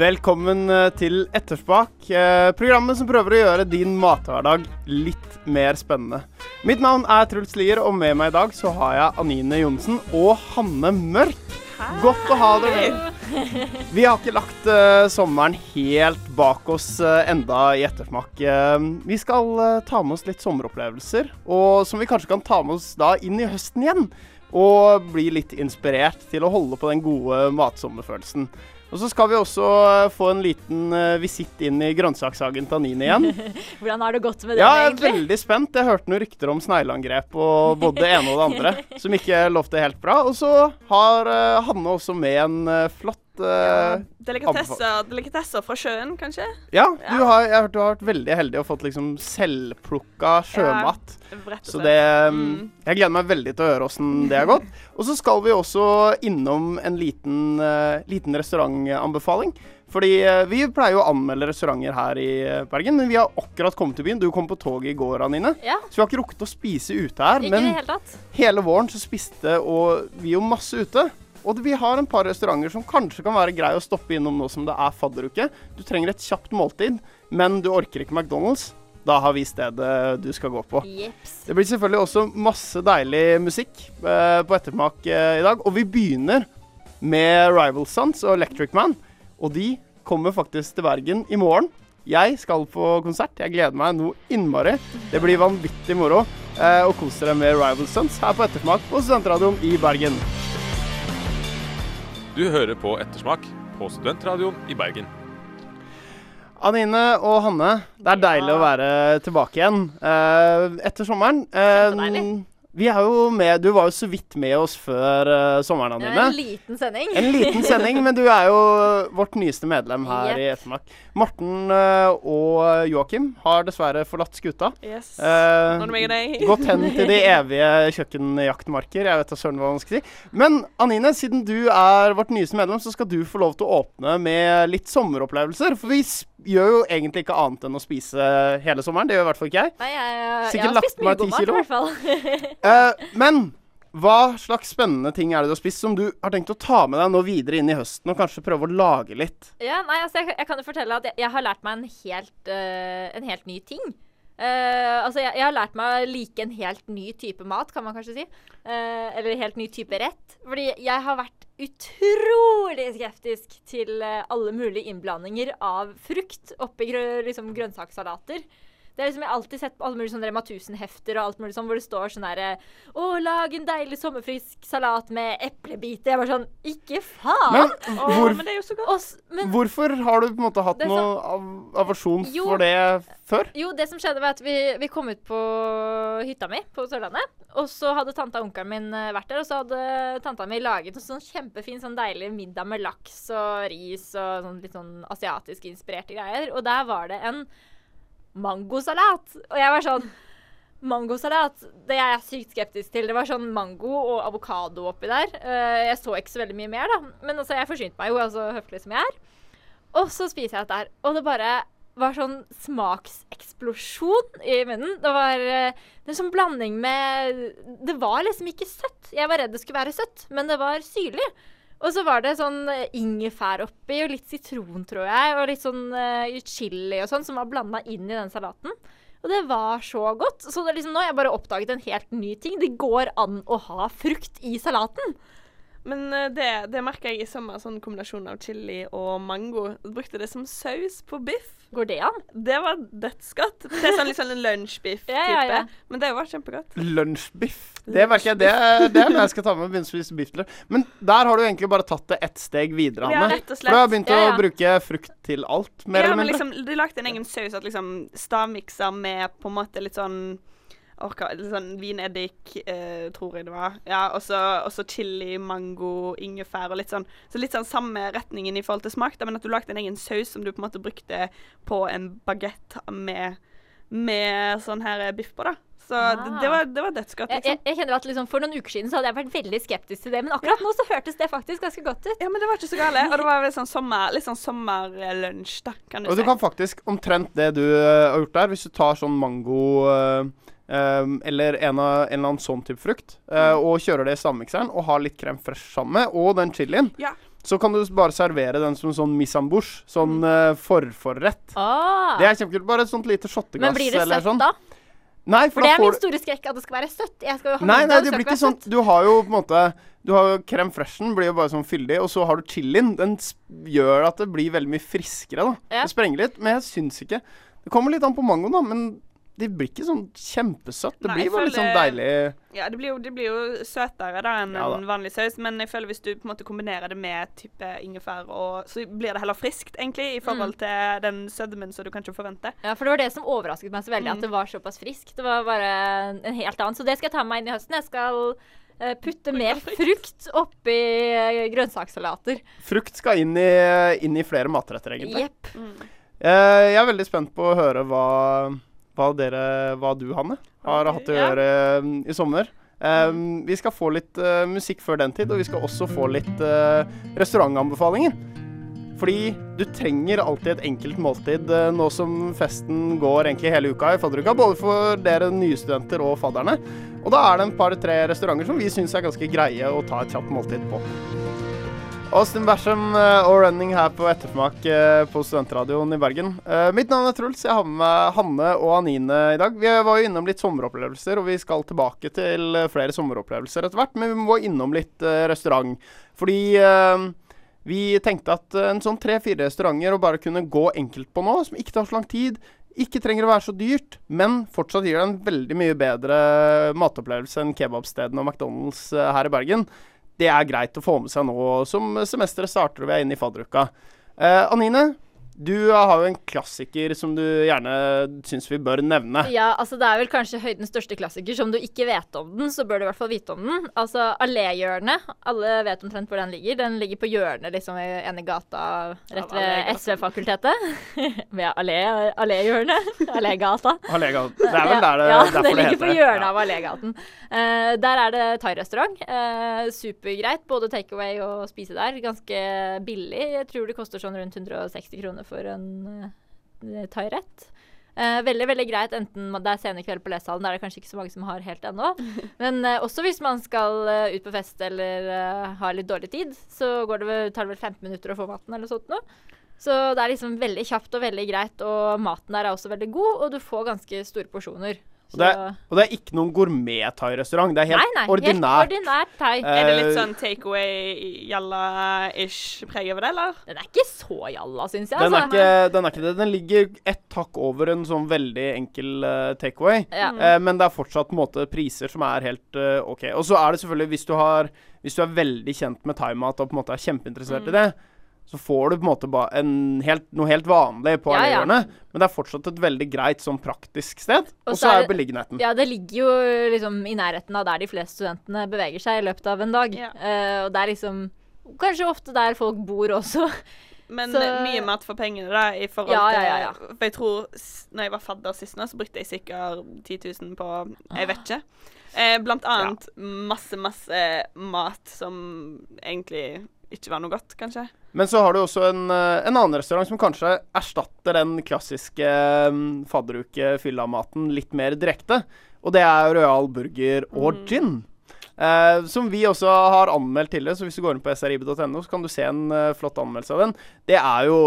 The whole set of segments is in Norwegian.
Velkommen eh, til Etterspak, eh, programmet som prøver å gjøre din mathverdag litt mer spennende. Mitt navn er Truls Lier, og med meg i dag så har jeg Anine Johnsen og Hanne Mørk. Godt å ha dere. Vi har ikke lagt uh, sommeren helt bak oss uh, enda i Ettersmak. Uh, vi skal ta med oss litt sommeropplevelser, og som vi kanskje kan ta med oss da inn i høsten igjen. Og bli litt inspirert til å holde på den gode matsommerfølelsen. Og så skal vi også eh, få en liten eh, visitt inn i grønnsakshagen til Anine igjen. Hvordan har det gått med det, Ja, jeg er egentlig? veldig spent. Jeg hørte noen rykter om snegleangrep og både det ene og det andre, som ikke lovte helt bra. Og så har eh, Hanne også med en flott ja, Delikatesser, delikatesser fra sjøen, kanskje? Ja, du har, jeg har hørt du har vært veldig heldig og fått liksom selvplukka sjømat. Ja, Så det mm. Jeg gleder meg veldig til å høre åssen det har gått. Og så skal vi også innom en liten, liten restaurantanbefaling. Fordi eh, vi pleier jo å anmelde restauranter her i eh, Bergen, men vi har akkurat kommet til byen. Du kom på toget i går, Anine. Ja, Så vi har ikke rukket å spise ute her. ikke Men hele hele våren så spiste og vi jo masse ute. Og vi har en par restauranter som kanskje kan være grei å stoppe innom nå som det er fadderuke. Du trenger et kjapt måltid, men du orker ikke McDonald's. Da har vi stedet du skal gå på. Jeps. Det blir selvfølgelig også masse deilig musikk eh, på ettermak eh, i dag. Og vi begynner med Rival Sons og Electric Man. Og de kommer faktisk til Bergen i morgen. Jeg skal på konsert. Jeg gleder meg noe innmari. Det blir vanvittig moro. Eh, og kos dere med Rival Sons her på Ettersmak på Studentradioen i Bergen. Du hører på Ettersmak på Studentradioen i Bergen. Anine og Hanne, det er deilig Ja. å være tilbake igjen eh, etter sommeren. Eh, Kjempedeilig. Vi er jo med Du var jo så vidt med oss før uh, sommeren, Anine. en liten sending. En liten sending, men du er jo vårt nyeste medlem her i Ettermak. Morten uh, og Joakim har dessverre forlatt skuta. Yes. Uh, gått hen til de evige kjøkkenjaktmarker. Jeg vet da søren hva man skal si. Men Anine, siden du er vårt nyeste medlem, så skal du få lov til å åpne med litt sommeropplevelser. For vi gjør jo egentlig ikke annet enn å spise hele sommeren. Det gjør i hvert fall ikke jeg. Nei, jeg, jeg, jeg har spist mye god mat, i hvert fall. Eh, men hva slags spennende ting er det du har spist som du har tenkt å ta med deg nå videre inn i høsten, og kanskje prøve å lage litt? ja, nei, altså, jeg, jeg kan jo fortelle at jeg, jeg har lært meg en helt, uh, en helt ny ting. Uh, altså, jeg, jeg har lært meg å like en helt ny type mat, kan man kanskje si. Uh, eller helt ny type rett. Fordi jeg har vært utrolig skeptisk til alle mulige innblandinger av frukt oppi grø liksom, grønnsakssalater. Det er liksom, Jeg har alltid sett på alle mulige sånne Rema 1000-hefter og alt mulig sånn, hvor det står sånn herre Å, lag en deilig sommerfrisk salat med eplebiter. Jeg bare sånn Ikke faen! Men Å, hvor, men det er jo så godt. Også, men hvorfor har du på en måte hatt er noe av, aversjon Jo. for det før? Jo, det som skjedde var at vi, vi kom ut på hytta mi på Sørlandet. Og så hadde tanta og onkelen min eh, vært der, og så hadde tanta mi laget en sånn kjempefin sånn deilig middag med laks og ris og sånn litt sånn asiatisk inspirerte greier. Og der var det en mangosalat. Og jeg var sånn Mangosalat, det er jeg sykt skeptisk til. Det var sånn mango og avokado oppi der. Eh, jeg så ikke så veldig mye mer, da. Men altså, jeg forsynte meg jo, altså høflig som jeg er. Og så spiser jeg dette her, og det bare var sånn smakseksplosjon i munnen. Det var eh, en sånn blanding med Det var liksom ikke søtt. Jeg var redd det skulle være søtt, men det var syrlig. Og så var det sånn eh, ingefær oppi, og litt sitron, tror jeg, og litt sånn uh, chili og sånn, som var blanda inn i den salaten. Og det var så godt. Så liksom nå har jeg bare oppdaget en helt ny ting. Det går an å ha frukt i salaten. Men eh, det, det merka jeg i sommer, sånn kombinasjon av chili og mango. Jeg brukte det som saus på biff. Går det an? Det var dødsgodt. Det er sånn litt sånn lunsjbiff-type. Ja, ja, ja. Men det var kjempegodt. Lunsjbiff. Det merker jeg. Det, er- det er det jeg skal ta med og begynne å spise biff til. Men der har du egentlig bare tatt det ett steg videre, Ja, rett og For du har begynt Ja, ja. å bruke frukt til alt, mer ja, eller men mindre. liksom, du lagde en egen saus at liksom stavmikser med på en måte litt sånn orka, sånn vineddik, eh, tror jeg det var. Ja, og så chili, mango, ingefær og litt sånn Så litt sånn samme retningen i forhold til smak, da, men at du lagde en egen saus som du på en måte brukte på en bagett med, med sånn her biff på, da. Så det, det var, det var dødsgodt, Jeg, jeg, liksom. jeg kjenner at liksom, For noen uker siden så hadde jeg vært veldig skeptisk til det, men akkurat nå så hørtes det faktisk ganske godt ut. Ja, men det var ikke så gale. Og det var litt sånn sommer, litt sånn sommerlunsj, da, kan du Og du kan faktisk omtrent det du eh, har gjort der, hvis du tar sånn mango eh, eh, eller en, av, en eller annen sånn type frukt, Uh, Mm. og kjører det i stavmikseren og har litt krem fresh sammen med, og den chilien, Ja. så kan du bare servere den som sånn misambouche, en sånn Mm. eh, forforrett. Ah. Det er kjempekult. Bare et sånt lite shotteglass men blir det søtt sånn. da? Nei, For for, det da er min store skrekk at det skal være søtt. Jeg skal jo ha Nei, nei, det skal blir ikke sånn. Du har jo på en måte Du har crème freshen, blir jo bare sånn fyldig, og så har du chilien. Den gjør at det blir veldig mye friskere, da. Ja. Det sprenger litt, men jeg syns ikke Det kommer litt an på mangoen, da, men det blir ikke sånn kjempesøtt. Det Nei, blir bare litt sånn deilig Ja, det blir, jo, det blir jo søtere da enn Ja da. en vanlig saus, men jeg føler hvis du på en måte kombinerer det med type ingefær, og, så blir det heller friskt, egentlig, i forhold til den sødmen som du kanskje forventer. Ja, for det var det som overrasket meg så veldig, Mm. at det var såpass friskt. Det var bare en helt annen. Så det skal jeg ta med meg inn i høsten. Jeg skal eh, putte mer frukt oppi eh, grønnsakssalater. Frukt skal inn i, inn i flere matretter, egentlig. Jepp. Mm. jeg er veldig spent på å høre hva, hva dere Hva du, Hanne, har hatt å gjøre mm, i sommer. Um, Vi skal få litt uh, musikk før den tid, og vi skal også få litt uh, restaurantanbefalinger. Fordi du trenger alltid et enkelt måltid uh, nå som festen går egentlig hele uka i fadderuka. Både for dere nye studenter og fadderne. Og da er det en par-tre restauranter som vi syns er ganske greie å ta et kjapt måltid på. Austin Basham eh, og Running her på ettersmak eh, på Studentradioen i Bergen. Eh, mitt navn er Truls. Jeg har med meg Hanne og Anine i dag. Vi var jo innom litt sommeropplevelser, og vi skal tilbake til flere sommeropplevelser etter hvert. Men vi må innom litt restaurant. Fordi vi tenkte at en sånn tre-fire restauranter å bare kunne gå enkelt på nå, som ikke tar så lang tid, ikke trenger å være så dyrt, men fortsatt gir det en veldig mye bedre matopplevelse enn kebabstedene og McDonald's her i Bergen det er greit å få med seg nå som semesteret starter og vi er inne i fadderuka. Eh, Anine, du har jo en klassiker som du gjerne syns vi bør nevne. Ja, altså det er vel kanskje høydens største klassiker. Som du ikke vet om den, så bør du i hvert fall vite om den. Altså Alléhjørnet. Alle vet omtrent hvor den ligger. Den ligger på hjørnet liksom i ene gata rett ved SV-fakultetet. ved allé, Alléhjørnet. Allégata. Allégata. det er vel der det, ja, derfor det det ligger på hjørnet av Allégaten. Uh, der er det thairestaurant. Uh, supergreit. Både takeaway og spise der. Ganske billig. Jeg tror det koster sånn rundt 160 kroner for en uh, thairett. Uh, veldig veldig greit, enten det er sene kveld på lesesalen, der er det kanskje ikke så mange som har helt ennå. Men uh, også hvis man skal uh, ut på fest eller har litt dårlig tid, så går det vel, tar det vel 15 minutter å få maten eller sånt noe. Så det er liksom veldig kjapt og veldig greit, og maten der er også veldig god, og du får ganske store porsjoner. Og det, er, og det er ikke noen gourmet-thai-restaurant. Det er helt nei, nei, ordinært. Helt ordinært thai. Eh, Er det litt sånn takeaway-jalla-ish preg over det, eller? Den er ikke så jalla, syns jeg. Den er, altså. ikke, den er ikke det. Den ligger ett hakk over en sånn veldig enkel uh, takeaway. Ja. Eh, men det er fortsatt på en måte priser som er helt uh, OK. Og så er det selvfølgelig, hvis du, har, hvis du er veldig kjent med thaimat og på en måte er kjempeinteressert Mm. i det, så får du på en måte en helt, noe helt vanlig på Ja, ja. Men det er fortsatt et veldig greit sånn praktisk sted. Og så er er det- beliggenheten. Ja, det ligger jo liksom i nærheten av der de fleste studentene beveger seg i løpet av en dag. Ja. Uh, og det er liksom kanskje ofte der folk bor også. Men Så- mye mat for pengene, da, i forhold Ja, til ja, ja, ja. For jeg tror når jeg var fadder sist nå, så brukte jeg sikkert 10 000 på Jeg vet ikke. Eh, blant annet masse, masse mat som egentlig ikke var noe godt, kanskje. Men så har du også en, eh, en annen restaurant som kanskje erstatter den klassiske um, fadderuke-fylla-maten litt mer direkte. Og det er Royal Burger og Mm. gin. Eh, som vi også har anmeldt tidligere, så hvis du går inn på srib.no, så kan du se en uh, flott anmeldelse av den. Det er jo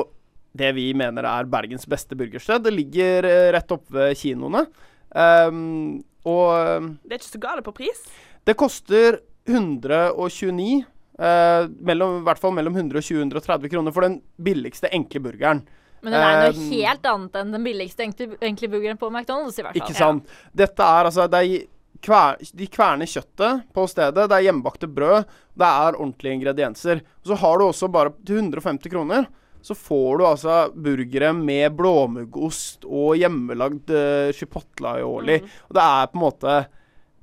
det vi mener er Bergens beste burgersted. Det ligger uh, rett oppe ved kinoene. Um, og Det er ikke så gale på pris. det koster 129 eh, mellom, I hvert fall mellom 120 og 130 kroner for den billigste enkle burgeren. Men den er noe uh, helt annet enn den billigste enkle burgeren på McDonald's, i hvert fall. Ikke sant? Dette er altså det er kver, De kverner kjøttet på stedet. Det er hjemmebakte brød. Det er ordentlige ingredienser. Så har du også bare til 150 kroner så får du altså burgere med blåmuggost og hjemmelagd uh, chipotle aioli. Og det er på en måte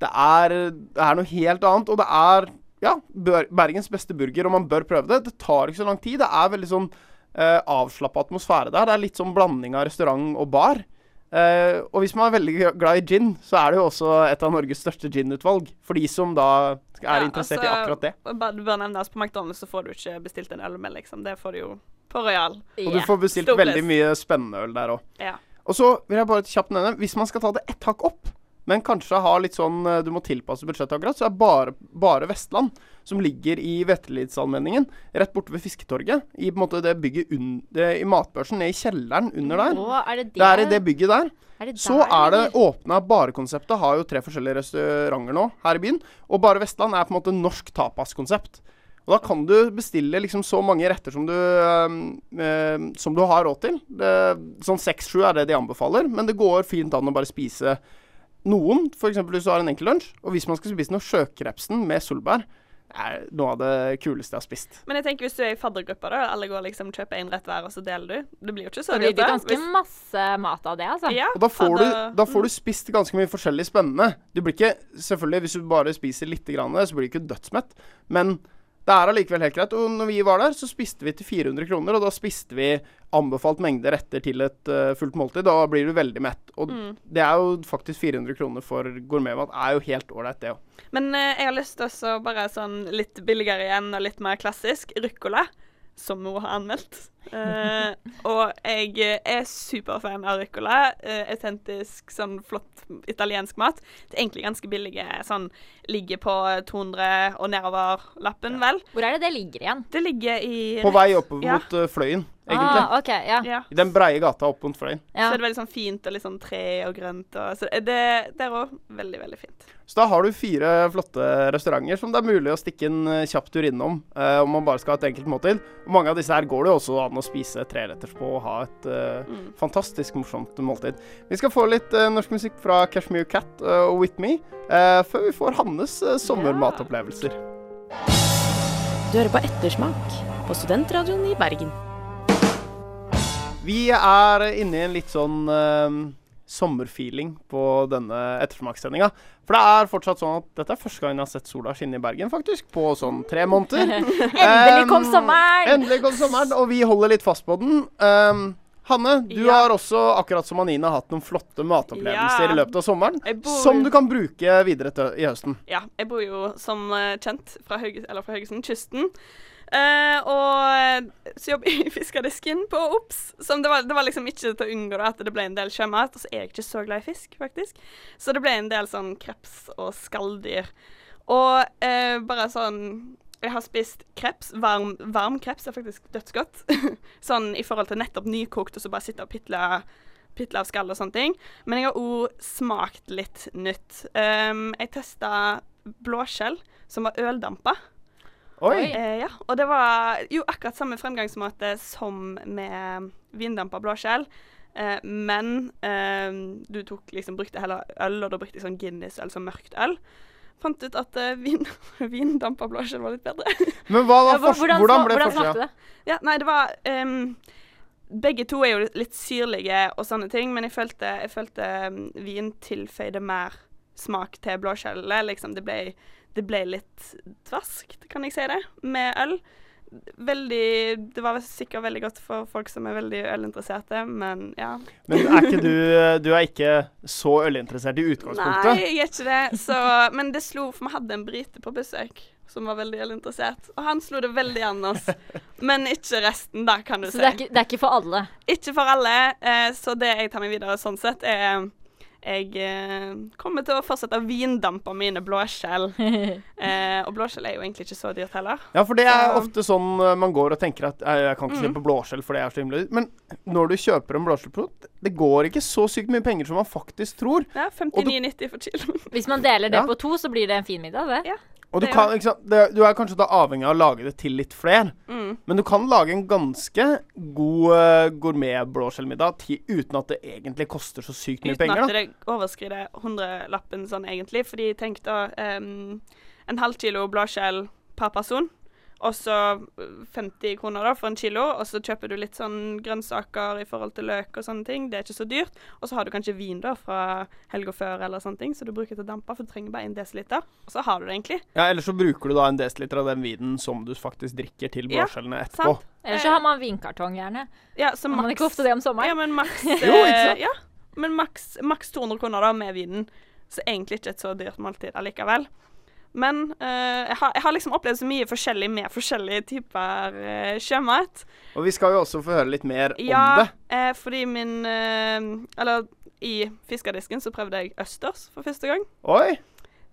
det er, det er noe helt annet. Og det er ja, Bergens beste burger, og man bør prøve det. Det tar ikke så lang tid. Det er veldig sånn eh, avslappa atmosfære der. Det er litt sånn blanding av restaurant og bar. Eh, og hvis man er veldig glad i gin, så er det jo også et av Norges største ginutvalg. For de som da er Ja, interessert i altså, akkurat det. og bare- Det bør nevnes, på McDonald's så får du ikke bestilt en øl med, liksom. Det får du jo på Royal. Og du får bestilt Stort veldig mye spennende øl der òg. Ja. Og så vil jeg bare kjapt nevne, hvis man skal ta det ett hakk opp, men kanskje ha litt sånn eh, Du må tilpasse budsjettet akkurat, så er bare, bare Vestland, som ligger i Vetlidsalmenningen, rett borte ved Fisketorget, i på en måte det bygget un, det, i matbørsen, ned i kjelleren under der. Å, er det det? Det er i det bygget der. Er det Så er det åpna Barekonseptet har jo tre forskjellige restauranter nå her i byen. Og Bare Vestland er på en måte norsk tapaskonsept. Og da kan du bestille liksom så mange retter som du, øh, som du har råd til. Det, sånn seks-sju er det de anbefaler, men det går fint an å bare spise noen. F.eks. hvis du har en enkel lunsj. Og hvis man skal spise noe sjøkrepsen med solbær, er noe av det kuleste jeg har spist. Men jeg tenker hvis du er i faddergruppa, da, alle går liksom kjøper én rett hver, og så deler du. Det blir jo ikke så Det blir ganske Hvis- masse mat av det, altså. Ja, Og da får, du, da får du spist ganske mye forskjellig spennende. Du blir ikke, selvfølgelig Hvis du bare spiser litt, grann, så blir du ikke dødsmett. Men det er allikevel helt greit. Og når vi var der, så spiste vi til 400 kroner. Og da spiste vi anbefalt mengde retter til et uh, fullt måltid. Da blir du veldig mett. Og Mm. det er jo faktisk 400 kroner for gourmetmat. er jo helt ålreit, det òg. Men uh, jeg har lyst til å bare sånn litt billigere igjen, og litt mer klassisk. Ruccola, som hun har anmeldt. Uh, og jeg eh, er superfan av ruccola. Uh, autentisk, sånn flott italiensk mat. Det er egentlig ganske billige. Sånn ligger på 200 og nedover-lappen, vel. Hvor er det det ligger igjen? Det ligger i På vei opp mot ja. Fløyen, egentlig. Ah, okay, ja. Ja. I den breie gata opp mot Fløyen. Så er det veldig sånn fint og litt sånn tre og grønt. Og, så det, det er òg veldig, veldig fint. Så da har du fire flotte restauranter som det er mulig å stikke en eh, kjapp tur innom eh, om man bare skal ha et enkelt måltid. Og mange av disse her går det jo også an å spise treretters på og ha et eh, Mm. fantastisk morsomt måltid. Vi skal få litt eh, norsk musikk fra Cashmere Cat eh, og With Me eh, før vi får Hannes sommermatopplevelser. Du hører på Ettersmak på Studentradioen i Bergen. Vi er inne i en litt sånn eh, sommerfeeling på denne ettersmakssendinga. For det er fortsatt sånn at dette er første gang jeg har sett sola skinne i Bergen, faktisk. På sånn tre måneder. Endelig kom Um, sommeren! Endelig kom sommeren, og vi holder litt fast på den. Um, Hanne, du Ja. har også, akkurat som Anina, hatt noen flotte matopplevelser Ja. i løpet av sommeren. Bor Som du kan bruke videre til, i høsten. Ja, jeg bor jo som eh, kjent fra, Hauge, eller fra Haugesund, kysten. Eh, og så jobber jeg i fiskedisken på Ops. Som det, var, det var liksom ikke til å unngå at det ble en del sjømat. Og så er jeg ikke så glad i fisk, faktisk. Så det ble en del sånn kreps og skalldyr. Og uh, bare sånn Jeg har spist kreps. Varm, varm kreps er faktisk dødsgodt. sånn i forhold til nettopp nykokt, og så bare sitte og pitle pitle av skall og sånne ting. Men jeg har òg smakt litt nytt. Um, jeg testa blåskjell, som var øldampa. Oi! Eh, ja, og det var jo akkurat samme fremgangsmåte som med vindampa blåskjell. Eh, men eh, du tok liksom brukte heller øl, og da brukte jeg sånn Guinness-øl, som mørkt øl. Fant ut at eh, vin, vindampa blåskjell var litt bedre. Men hva var for, hvordan, hvordan ble hvordan forskjellen? Ja, nei, det var ehm, Begge to er jo litt syrlige og sånne ting, men jeg følte, jeg følte um, vin tilføyde mer smak til blåskjellet. Liksom, det ble, det ble litt dvaskt, kan jeg si det, med øl. Veldig Det var sikkert veldig godt for folk som er veldig ølinteresserte, men ja. Men er ikke du Du er ikke så ølinteressert i utgangspunktet? Nei, jeg er ikke det. Så, men det slo For vi hadde en brite på besøk som var veldig ølinteressert, og han slo det veldig an oss. Men ikke resten, da, kan du Så si. det er, det er ikke for alle. Ikke for alle, eh, så det jeg tar meg videre sånn sett, er jeg eh, kommer til å fortsette å vindampe mine blåskjell. Eh, og blåskjell er jo egentlig ikke så dyrt heller. Ja, for det er Så- ofte sånn eh, man går og tenker at jeg kan ikke Mm. kjøpe blåskjell, for det er så himla dyrt. Men når du kjøper en blåskjellprodukt, det går ikke så sykt mye penger som man faktisk tror. Ja, 59,90 for kilo. Hvis man deler det Ja. på to, så blir det en fin middag, det. Ja. Og du, kan, sant, det, du er kanskje da avhengig av å lage det til litt flere. Mm. Men du kan lage en ganske god uh, gourmet-blåskjellmiddag uten at det egentlig koster så sykt mye Uten penger. at det overskrider hundrelappen sånn egentlig. Fordi tenk da um, en halv kilo blåskjell per person. Og så øh, 50 kroner da for en kilo, og så kjøper du litt sånn grønnsaker i forhold til løk og sånne ting. Det er ikke så dyrt. Og så har du kanskje vin da fra helga før eller sånne ting, så du bruker til å dampe, for du trenger bare en desiliter. Og så har du det egentlig. Ja, Eller så bruker du da en desiliter av den vinen som du faktisk drikker til Ja, blåskjellene etterpå. Eller så har man vinkartong, gjerne. Ja, så Har man ikke ofte det om sommeren? Ja, men maks Jo, eh, Ja, men maks, maks 200 kroner da med vinen. Så egentlig ikke et så dyrt måltid allikevel. Men eh, jeg, har, jeg har liksom opplevd så mye forskjellig med forskjellige typer eh, sjømat. Og vi skal jo også få høre litt mer om Ja, det. eh, fordi min eh, Eller i fiskerdisken så prøvde jeg østers for første gang. Oi!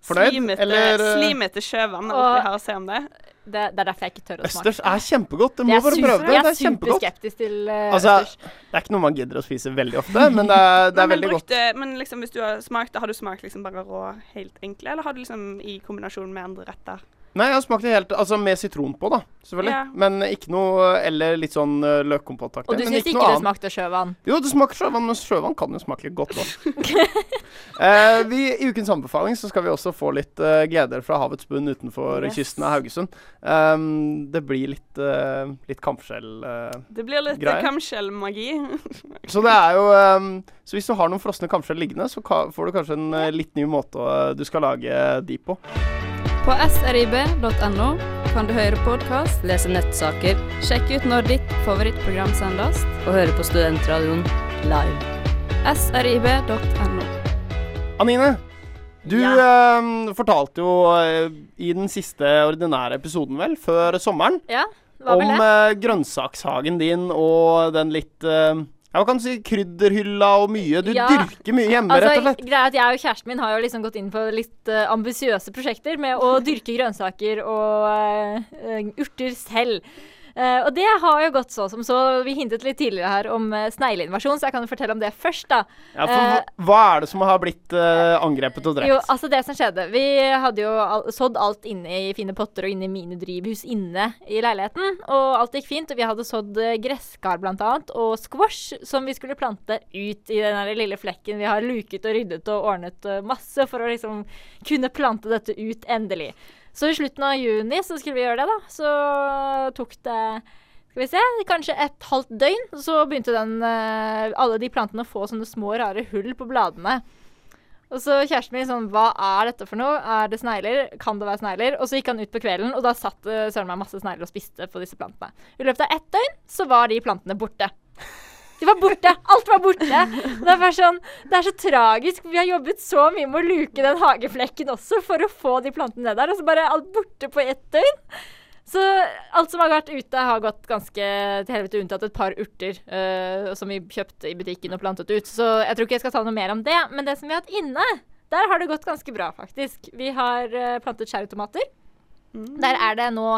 Fornøyd? Slimete, Eller eh, slimete sjøvann er Og- alt jeg har å si om det. Det, det er derfor jeg ikke tør å smake. Østers er kjempegodt. Det må bare prøve det. Jeg Det er er superskeptisk til uh, Altså, østers. Det er ikke noe man gidder å spise veldig ofte, men det er, det er Men veldig men, brukte, Men liksom hvis du har smakt det, har du smakt liksom bare rå, helt enkle, eller har du liksom i kombinasjon med andre retter? Nei, jeg har smakt det helt Altså med sitron på, da. Selvfølgelig. Ja. Men ikke noe Eller litt sånn uh, løkkompotaktig. Og du syns ikke ikke det smakte sjøvann? Jo, det smaker sjøvann, men sjøvann kan jo smake godt òg. eh, vi- I ukens anbefaling så skal vi også få litt uh, gleder fra havets bunn utenfor Yes. kysten av Haugesund. Um, det blir litt, uh, litt kamskjell. Uh, Det blir litt kamskjellmagi. så det er jo um, Så hvis du har noen frosne kamskjell liggende, så får du kanskje en litt ny måte du skal lage de på. På srib.no kan du høre podkast, lese nettsaker, sjekke ut når ditt favorittprogram sendes, og høre på Studentradioen live. srib.no. Anine, du eh, fortalte jo eh, i den siste ordinære episoden, vel, før sommeren, Ja, om eh, grønnsakshagen din og den litt eh, ja, hva kan si, krydderhylla og mye. Du Ja, dyrker mye hjemme, Altså, rett og slett. greia at Jeg og kjæresten min har jo liksom gått inn på litt uh, ambisiøse prosjekter med å dyrke grønnsaker og uh, urter selv. Eh, og det har jo gått så som så. Vi hintet litt tidligere her om uh, snegleinvasjon, så jeg kan jo fortelle om det først, da. Ja, for hva, hva er det som har blitt angrepet og drept? Jo, altså det som skjedde Vi hadde jo al sådd alt inne i fine potter og inne i minidrivhus inne i leiligheten. Og alt gikk fint. Og vi hadde sådd gresskar blant annet, og squash som vi skulle plante ut i den lille flekken. Vi har luket og ryddet og ordnet masse for å liksom kunne plante dette ut endelig. Så i slutten av juni så skulle vi gjøre det, da. Så tok det skal vi se, kanskje et halvt døgn, så begynte den, eh, alle de plantene å få sånne små, rare hull på bladene. Og så kjæresten min sånn Hva er dette for noe? Er det snegler? Kan det være snegler? Og så gikk han ut på kvelden, og da satt uh, søren meg masse snegler og spiste på disse plantene. I løpet av ett døgn så var de plantene borte. De var borte! Alt var borte! Det er sånn Det er så tragisk. Vi har jobbet så mye med å luke den hageflekken også for å få de plantene ned der, og så bare alt borte på ett døgn. Så alt som har vært ute, har gått ganske til helvete, unntatt et par urter uh, som vi kjøpte i butikken og plantet ut. Så jeg tror ikke jeg skal ta noe mer om det. Men det som vi har hatt inne, der har det gått ganske bra, faktisk. Vi har uh, plantet cherrytomater. Der er det nå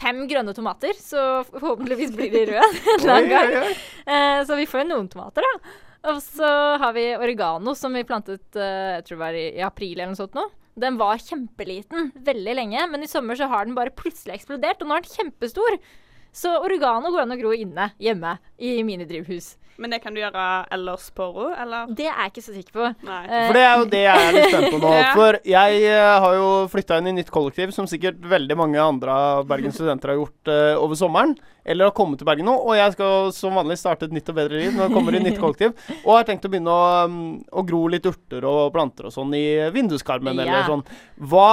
fem grønne tomater, så forhåpentligvis blir de røde en eller annen gang. Eh, så vi får jo noen tomater, da. Og så har vi oregano, som vi plantet eh, jeg tror det var i, i april eller noe sånt nå. Den var kjempeliten veldig lenge, men i sommer så har den bare plutselig eksplodert, og nå er den kjempestor. Så oregano går an å gro inne, hjemme, i minidrivhus. Men det kan du gjøre ellers på ro, eller? Det er jeg ikke så sikker på. Nei. Eh, For det er jo det jeg er litt spent på nå. Ja. For jeg eh, har jo flytta inn i nytt kollektiv, som sikkert veldig mange andre av Bergens studenter har gjort uh, over sommeren. Eller har kommet til Bergen nå. Og jeg skal som vanlig starte et nytt og bedre liv når jeg kommer i nytt kollektiv. Og har tenkt å begynne å, um, å gro litt urter og planter og sånn i vinduskarmen Ja. eller sånn. Hva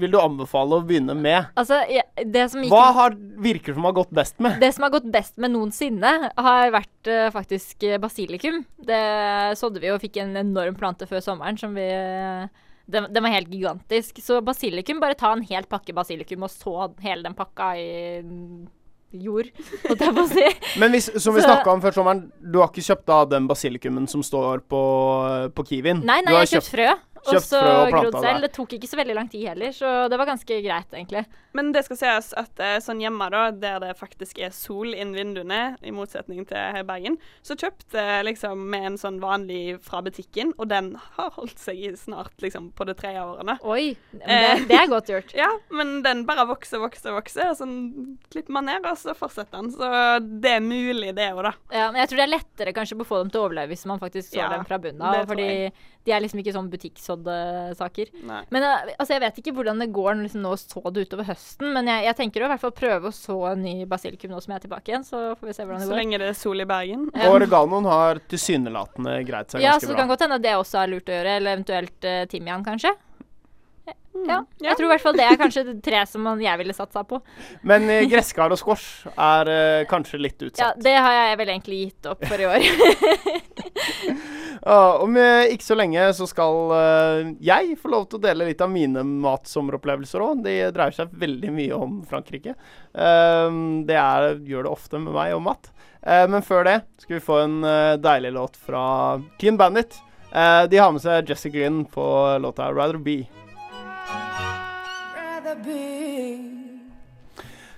vil du anbefale å begynne med? altså, som gikk Hva har, virker som har gått best med? Det som har gått best med noensinne, har vært uh, faktisk eh, basilikum. Det sådde vi og fikk en enorm plante før sommeren som vi eh, den, den var helt gigantisk. Så basilikum, bare ta en hel pakke basilikum og så hele den pakka i jord, holdt jeg på å si. Men hvis, som vi snakka om før sommeren, du har ikke kjøpt da den basilikumen som står på, på Kiwien? Nei, nei, har jeg har kjøpt frø. Kjøpt så frø og planta det. selv. Det tok ikke så veldig lang tid heller, så det var ganske greit, egentlig. Men det skal sies at eh, sånn hjemme, da, der det faktisk er sol inn vinduene, i motsetning til her i Bergen, så kjøpte jeg liksom med en sånn vanlig fra butikken, og den har holdt seg i snart liksom på det tredje årene. Oi, men Eh. det, det er godt gjort. Ja, men den bare vokser, vokser, vokser, og sånn klipper man ned, og så fortsetter den. Så det er mulig, det òg, da. Ja, men jeg tror det er lettere kanskje på å få dem til å overleve hvis man faktisk så Ja, dem fra bunnen av. Fordi. De er liksom ikke sånn butikksådde saker. Nei. Men eh, altså, jeg vet ikke hvordan det går liksom, nå så det utover høsten, men jeg, jeg tenker å i hvert fall prøve å så en ny basilikum nå som jeg er tilbake igjen, så får vi se hvordan det Så går. lenge det er sol i Bergen. Um, Og oreganoen har tilsynelatende greit seg ganske bra. Ja, så det kan godt hende det også er lurt å gjøre, eller eventuelt uh, timian, kanskje. Ja. Mm. Jeg tror i hvert fall det er kanskje det tre som man, jeg ville satsa på. Men eh, gresskar og squash er eh, kanskje litt utsatt. Ja. Det har jeg vel egentlig gitt opp for i år. Ja, om eh, ikke så lenge så skal eh, jeg få lov til å dele litt av mine matsommeropplevelser òg. De dreier seg veldig mye om Frankrike. Um, det er, gjør det ofte med meg og mat. Uh, men før det skal vi få en uh, deilig låt fra Clean Bandit. Uh, de har med seg Jesse Glynn på låta 'Rather Be'.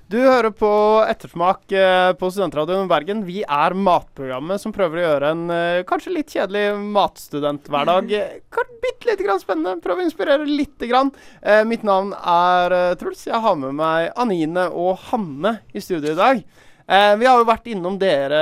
Du hører på Ettersmak eh, på Studentradioen Bergen. Vi er matprogrammet som prøver å gjøre en eh, kanskje litt kjedelig matstudenthverdag eh, bitte lite grann spennende. Prøve å inspirere lite grann. Mitt navn er Truls. Jeg har med meg Anine og Hanne i studio i dag. Eh, vi har jo vært innom dere,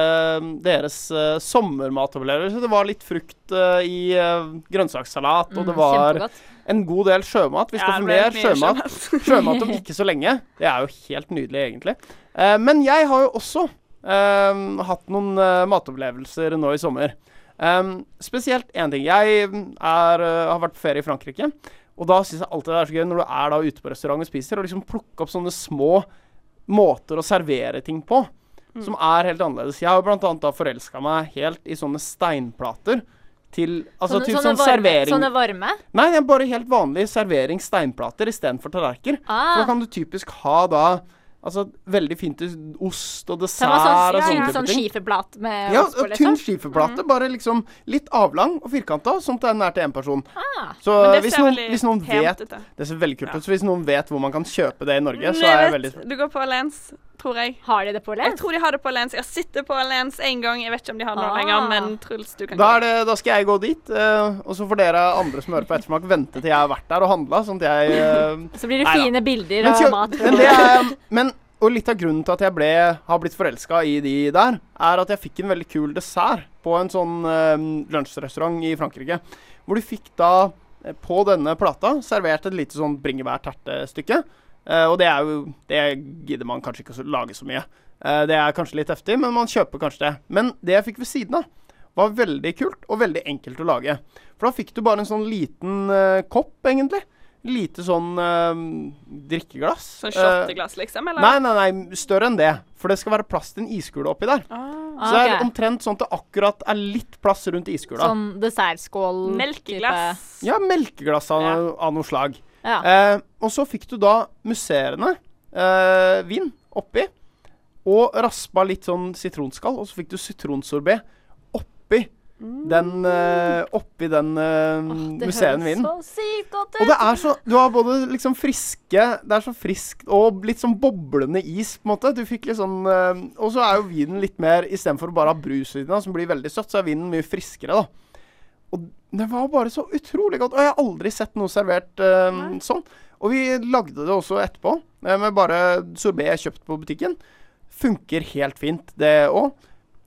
deres eh, sommermatopplevelse. Det var litt frukt eh, i eh, grønnsakssalat, og det Mm, var kjempegodt. en god del sjømat. Vi skal Ja, få det ble mer mye sjømat. Sjømat om ikke så lenge. Det er jo helt nydelig, egentlig. Eh, men jeg har jo også eh, hatt noen eh, matopplevelser nå i sommer. Eh, spesielt én ting. Jeg er, eh, har vært på ferie i Frankrike. Og da syns jeg alltid det er så gøy når du er da ute på restaurant og spiser, og liksom plukke opp sånne små måter å servere ting på. Som er helt annerledes. Jeg har da forelska meg helt i sånne steinplater. Til, altså sånne, til sånne, sånn varme, sånne varme? Nei, bare helt vanlig servering steinplater istedenfor tallerkener. For da Ah, kan du typisk ha da Altså veldig fint ost og det dessert sånn, og ja, sånne ja, type sånn ting. med Ja, ost på, tynn skiferplate, mm. bare liksom litt avlang og firkanta, sånn at det er nær til én person. Ah. Så hvis noen, hvis noen vet ut, det. Ser veldig kult Ja. ut. Så hvis noen vet hvor man kan kjøpe det i Norge, så er jeg veldig Du går på Alens, tror jeg. Har de det på Jeg tror de har det på Alens. Jeg har sittet på Alens en gang. Jeg vet ikke om de har det nå Ah. lenger, men Truls, du kan da, er det, da skal jeg gå dit, uh, og så får dere andre som hører på Ettersmak, vente til jeg har vært der og handla, sånn at jeg eh, Så blir det nei, fine bilder Men, av mat. men, det er, men Og litt av grunnen til at jeg ble, har blitt forelska i de der, er at jeg fikk en veldig kul dessert på en sånn uh, lunsjrestaurant i Frankrike. Hvor du fikk da, på denne plata, servert et lite sånn bringebær-tertestykke. Eh, og det er jo Det gidder man kanskje ikke å lage så mye. Uh, det er kanskje litt heftig, men man kjøper kanskje det. Men det jeg fikk ved siden av, var veldig kult og veldig enkelt å lage. For da fikk du bare en sånn liten uh, kopp, egentlig. Lite sånn drikkeglass. Sånn shotteglass, liksom? Eller? Nei, nei, nei, større enn det. For det skal være plass til en iskule oppi der. Ah. Så det er omtrent sånn at det akkurat er litt plass rundt iskula. Sånn dessertskål Melkeglass. Ja, melkeglass av, Ja. av noe slag. Ja. Eh, og så fikk du da musserende eh, vin oppi, og raspa litt sånn sitronskall, og så fikk du sitronsorbé oppi den eh, Oppi den eh, Åh, det høres så sykt godt ut. Og det er så Du har både liksom friske Det er så friskt og litt sånn boblende is, på en måte. Du fikk litt sånn eh, Og så er jo vinen litt mer Istedenfor å bare ha brus i den, som blir veldig søtt, så er vinen mye friskere, da. Og det var bare så utrolig godt. Og jeg har aldri sett noe servert uh, sånn. Og vi lagde det også etterpå, eh, med bare sorbé kjøpt på butikken. Funker helt fint, det òg.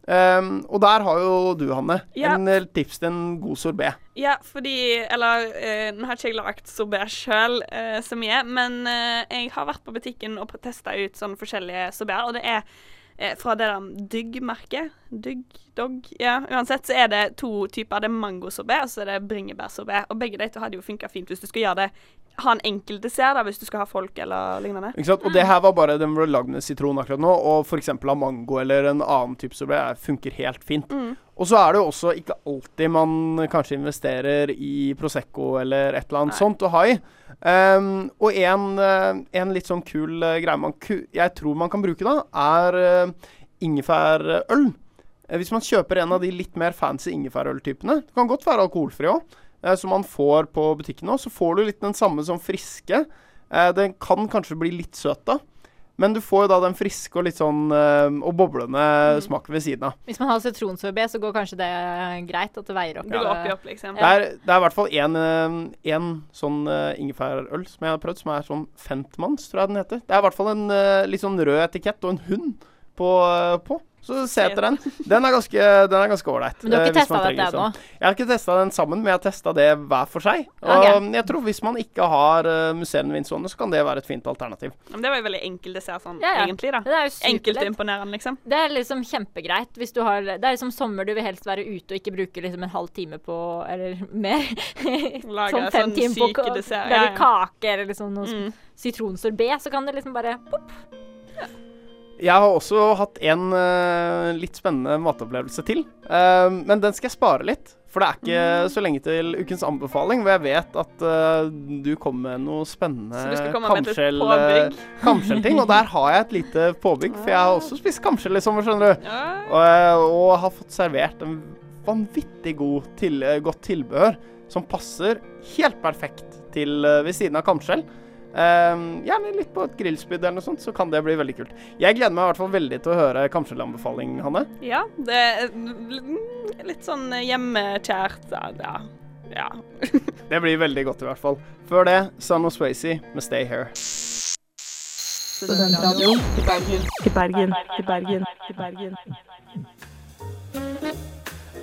og der har jo du, Hanne, Ja. en eh, tips til en god sorbé. Ja, fordi Eller uh, nå har ikke jeg lagd sorbet sjøl uh, så mye, men uh, jeg har vært på butikken og testa ut sånne forskjellige sorbeter, og det er eh, fra det der Dygg-merket. Dygg, dog Ja, uansett så er det to typer. Det er mangosorbé og så er det bringebærsorbé. Og begge de to hadde jo funka fint hvis du skal gjøre det ha en enkel dessert, da, hvis du skal ha folk eller lignende. Ikke sant? Og det her var bare den ble lagd med sitron akkurat nå, og f.eks. av mango eller en annen type sorbet funker helt fint. Mm. Og så er det jo også ikke alltid man kanskje investerer i Prosecco eller et eller annet Nei. sånt å ha i. Ehm, og en, eh, en litt sånn kul eh, greie man jeg tror man kan bruke da, er uh, ingefærøl. Eh, hvis man kjøper en av de litt mer fancy ingefærøltypene, det kan godt være alkoholfri òg, som man får på butikken òg, så får du litt den samme som friske. Eh, den kan kanskje bli litt søt da, men du får jo da den friske og litt sånn eh, og boblende Mm. smaken ved siden av. Hvis man har sitronsorbé, så går kanskje det greit. At det veier opp. Det opp opp, liksom. Det er, det er i hvert fall én sånn ingefærøl som jeg har prøvd, som er sånn Fentmans, tror jeg den heter. Det er i hvert fall en eh, litt sånn rød etikett og en hund på. eh, på. Så se etter den. Den er ganske Den er ganske ålreit. Men du har eh, ikke hvis testa dette sånn. ennå? Jeg har ikke testa den sammen, men jeg har testa det hver for seg. Og okay. jeg tror hvis man ikke har museene musserende så kan det være et fint alternativ. Men det var jo veldig enkelt dessert sånn, Ja, ja. egentlig, da. Det er jo Enkelt og imponerende, liksom. Det er liksom kjempegreit hvis du har Det er liksom sommer du vil helst være ute og ikke bruke liksom en halv time på Eller mer. Lage sånn fem sånn timer på dessert, lage ja, ja. kake eller liksom noe Mm. sitronsorbé, så kan det liksom bare pop. Jeg har også hatt en uh, litt spennende matopplevelse til. Uh, men den skal jeg spare litt. For det er ikke Mm. så lenge til ukens anbefaling, hvor jeg vet at uh, du kommer med noe spennende kamskjell, kamskjellting. Og der har jeg et lite påbygg, for jeg har også spist kamskjell i sommer, skjønner du. Og, og har fått servert en vanvittig god til, godt tilbehør som passer helt perfekt til ved siden av kamskjell. Eh, gjerne litt på et grillspyd eller noe sånt, så kan det bli veldig kult. Jeg gleder meg i hvert fall veldig til å høre kamskjellanbefaling, Hanne. ja, det er litt sånn hjemmekjært. Ja. ja. ja. Det blir veldig godt i hvert fall. Før det, Son of Swayze med Stay Here. Studentradioen til Bergen. til Bergen. til Bergen. til Bergen.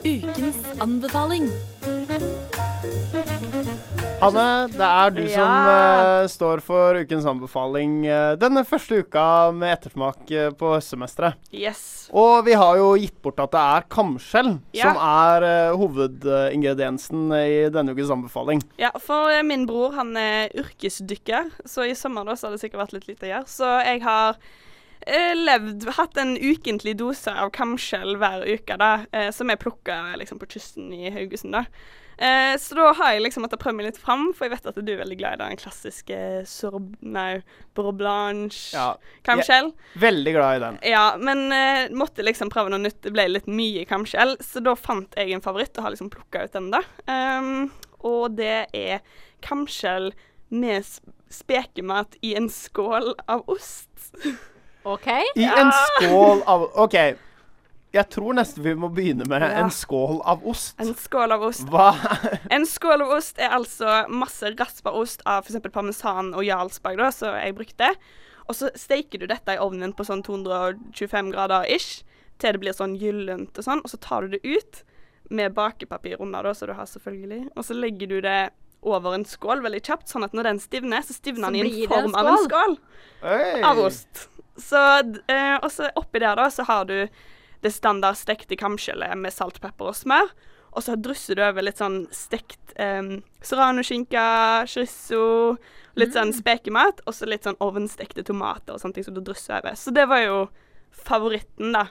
Ukens anbefaling. Hanne, det er du som Ja. eh, står for ukens anbefaling uh, denne første uka med ettersmak uh, på høstsemesteret. Yes. Og vi har jo gitt bort at det er kamskjell Ja. som er hovedingrediensen i denne ukens anbefaling. Ja, for min bror han er yrkesdykker, så i sommer da så har det sikkert vært litt lite å gjøre. Så jeg har levd, hatt en ukentlig dose av kamskjell hver uke, da, eh, som jeg plukka liksom, på kysten i Haugesund. da. Eh, så da har jeg liksom måttet prøve meg litt fram, for jeg vet at du er veldig glad i den klassiske sorb... Nei, beurre blanche Ja, kamskjell. Veldig glad i den. Ja, men eh, måtte liksom prøve noe nytt. Det ble litt mye kamskjell, så da fant jeg en favoritt og har liksom plukka ut den, da. Um, og det er kamskjell med spekemat i en skål av ost. OK? I en skål av OK. Jeg tror nesten vi må begynne med Ja. en skål av ost. En skål av ost. Hva En skål av ost er altså masse raspa ost av f.eks. parmesan og jarlsberg, da, som jeg brukte. Og så steiker du dette i ovnen på sånn 225 grader ish, til det blir sånn gyllent og sånn, og så tar du det ut med bakepapir under, da, som du har selvfølgelig, og så legger du det over en skål veldig kjapt, sånn at når den stivner, så stivner Så den i en form en av en skål. skål Oi. av ost. Så, eh, og så oppi der da, så har du det standard stekte kamskjellet med salt, pepper og smør. Og så drysser du over litt sånn stekt um, serranoskinke, chorizo, litt sånn spekemat, og så litt sånn ovnstekte tomater og sånne ting som du drysser over. Så det var jo favoritten, da.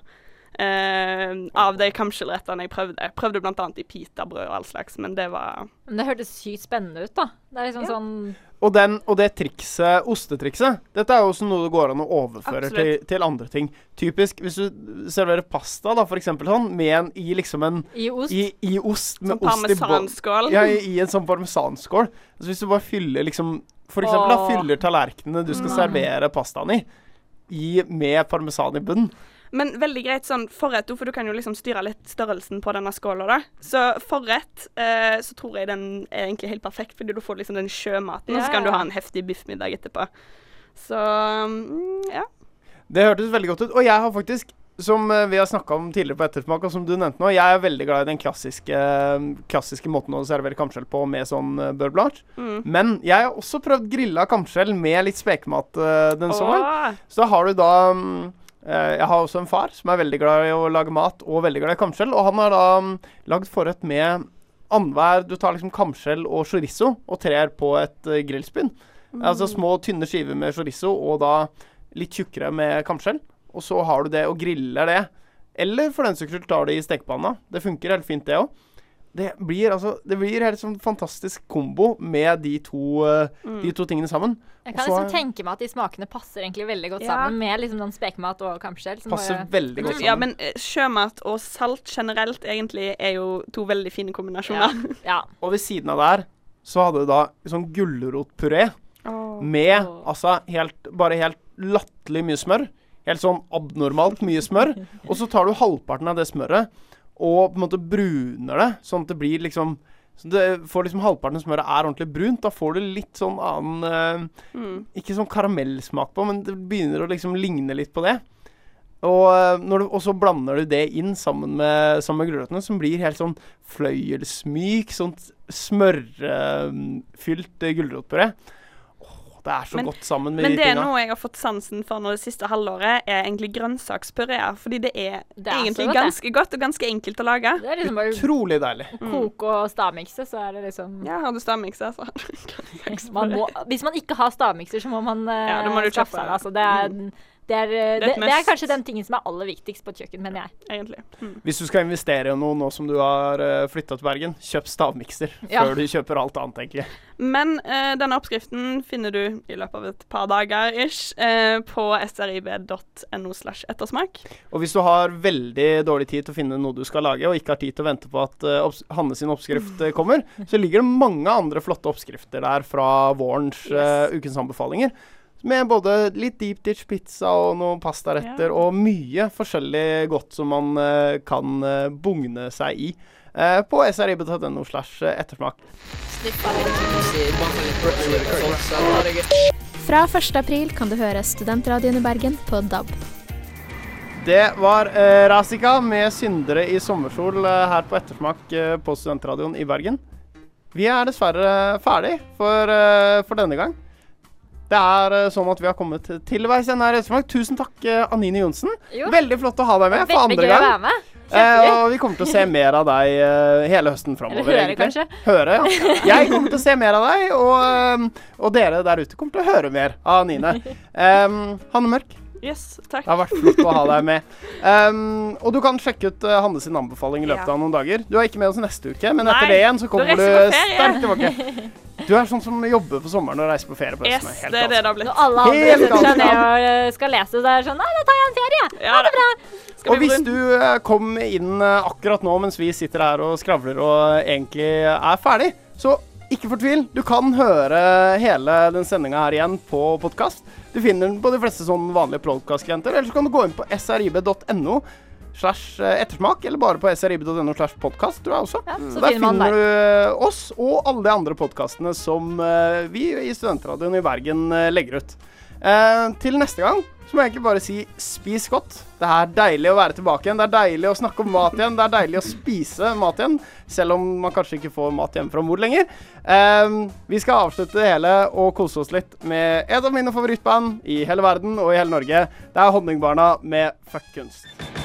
Uh, av de kamskjellrettene jeg prøvde. Jeg prøvde annet i pitabrød og all slags, men det var Men det hørtes sykt spennende ut, da. Det er liksom Ja. sånn Og, den, og det trikset, ostetrikset, dette er jo også noe det går an å overføre til, til andre ting. Typisk hvis du serverer pasta, da, for eksempel sånn, med en i liksom en i ost. I, i ost, med som ost i parmesanskål. Ja, i, i en sånn parmesanskål. Altså hvis du bare fyller liksom For eksempel da, fyller tallerkenene du skal Mm. servere pastaen i, i med parmesan i bunnen. Men veldig greit sånn forrett, for du kan jo liksom styre litt størrelsen på denne skåla, da. Så forrett eh, så tror jeg den er egentlig helt perfekt, fordi du får liksom den sjømaten, og så kan du ha en heftig biffmiddag etterpå. Så mm, ja. Det hørtes veldig godt ut. Og jeg har faktisk, som eh, vi har snakka om tidligere på Ettersmak, og som du nevnte nå, jeg er veldig glad i den klassiske, klassiske måten å servere kamskjell på med sånn uh, beurre blanche. Mm. Men jeg har også prøvd grilla kamskjell med litt spekemat uh, den sommeren. Så da har du da mm, eh, Jeg har også en far som er veldig glad i å lage mat og veldig glad i kamskjell. Og han har da mm, lagd forrett med annenhver Du tar liksom kamskjell og chorizo og trer på et grillspinn. Mm. Altså små, tynne skiver med chorizo og da litt tjukkere med kamskjell. Og så har du det og griller det. Eller for den saks skyld tar det i stekepanna. Det funker helt fint, det òg. Det blir altså Det blir helt sånn fantastisk kombo med de to, mm. de to tingene sammen. Jeg kan liksom tenke meg at de smakene passer egentlig veldig godt Ja. sammen med liksom den spekemat og kamskjell. som Passer bare- veldig godt Mm. sammen. Ja, men eh, sjømat og salt generelt egentlig er jo to veldig fine kombinasjoner. Ja. Og ved siden av der så hadde du da sånn gulrotpuré med altså helt Bare helt latterlig mye smør. Helt sånn abnormalt mye smør. Og så tar du halvparten av det smøret og på en måte bruner det, sånn at det blir liksom så det får liksom Halvparten av smøret er ordentlig brunt. Da får du litt sånn annen eh, Mm. Ikke sånn karamellsmak på, men det begynner å liksom ligne litt på det. Og, eh, når du, og så blander du det inn sammen med, sammen med gulrøttene, som blir helt sånn fløyelsmyk, sånt smørfylt uh, gulrotpuré. Det er så Men- godt sammen med Men det er noe jeg har fått sansen for nå det siste halvåret, er egentlig grønnsakspuré. Fordi det er, Det er egentlig godt, det. ganske godt og ganske enkelt å lage. Det er liksom bare Utrolig deilig. Mm. koke og stavmikse, så er det liksom Ja, har du stavmikser, så man må, Hvis man ikke har stavmikser, så må man uh, Ja, må du skaffe seg det. Altså, det, er, det, eh, Det er det, et det er kanskje den tingen som er aller viktigst på et kjøkken, mener jeg. egentlig. Mm. Hvis du skal investere i noe nå som du har uh, flytta til Bergen, kjøp stavmikser Ja. før du kjøper alt annet, egentlig. Men uh, denne oppskriften finner du i løpet av et par dager ish uh, på srib.no slash ettersmak. Og hvis du har veldig dårlig tid til å finne noe du skal lage, og ikke har tid til å vente på at uh, Hanne sin oppskrift eh, kommer, så ligger det mange andre flotte oppskrifter der fra vårens eh, ukens anbefalinger. Med både litt deep ditch pizza og noen pastaretter Ja. og mye forskjellig godt som man uh, kan uh, bugne seg i. Uh, på srib.no slash ettersmak. Fra 1. april kan du høre Studentradioen i Bergen på DAB. Det var eh, Razika med 'Syndere i sommerkjol' eh, her på Ettersmak eh, på Studentradioen i Bergen. Vi er dessverre ferdig for, for denne gang. Det er eh, sånn at vi har kommet til veis ende her i Ettersmak. Tusen takk, eh, Anine Johnsen. Jo. Veldig flott å ha deg med for Veldig andre gøy å gang. være med. Eh, og vi kommer til å se mer av deg eh, hele høsten framover. Eller høre, kanskje. Høre, ja. Jeg kommer til å se mer av deg, og, og dere der ute kommer til å høre mer av Anine. Um, Hanne Mørk, Yes, takk. det har vært flott å ha deg med. Um, og du kan sjekke ut uh, Hanne sin anbefaling i løpet Ja. av noen dager. Du er ikke med oss neste uke, men Nei, etter det igjen så kommer du sterkt tilbake. Du er sånn som jobber på sommeren og reiser på ferie på Yes, høsten. Helt det er det det har blitt. Når alle andre setter seg ned og eh, skal lese, så er det sånn Nei, da tar jeg en ferie. Ja, det er bra. Og hvis du uh, kom inn uh, akkurat nå mens vi sitter her og skravler og egentlig er ferdig, så ikke fortvil. Du kan høre hele den sendinga her igjen på podkast. Du finner den på de fleste sånn vanlige podkastklienter. Eller så kan du gå inn på srib.no slash uh, ettersmak, eller bare på srib.no slash podkast, tror jeg også. Ja, så Der finner finner du uh, oss og alle de andre podkastene som uh, vi i Studentradioen i Bergen legger ut. Eh, til neste gang så må jeg egentlig bare si spis godt. Det er deilig å være tilbake igjen. Det er deilig å snakke om mat igjen. Det er deilig å spise mat igjen, selv om man kanskje ikke får mat hjemme fra mor lenger. Eh, vi skal avslutte det hele og kose oss litt med et av mine favorittband i hele verden og i hele Norge. Det er Honningbarna med Fuck kunst.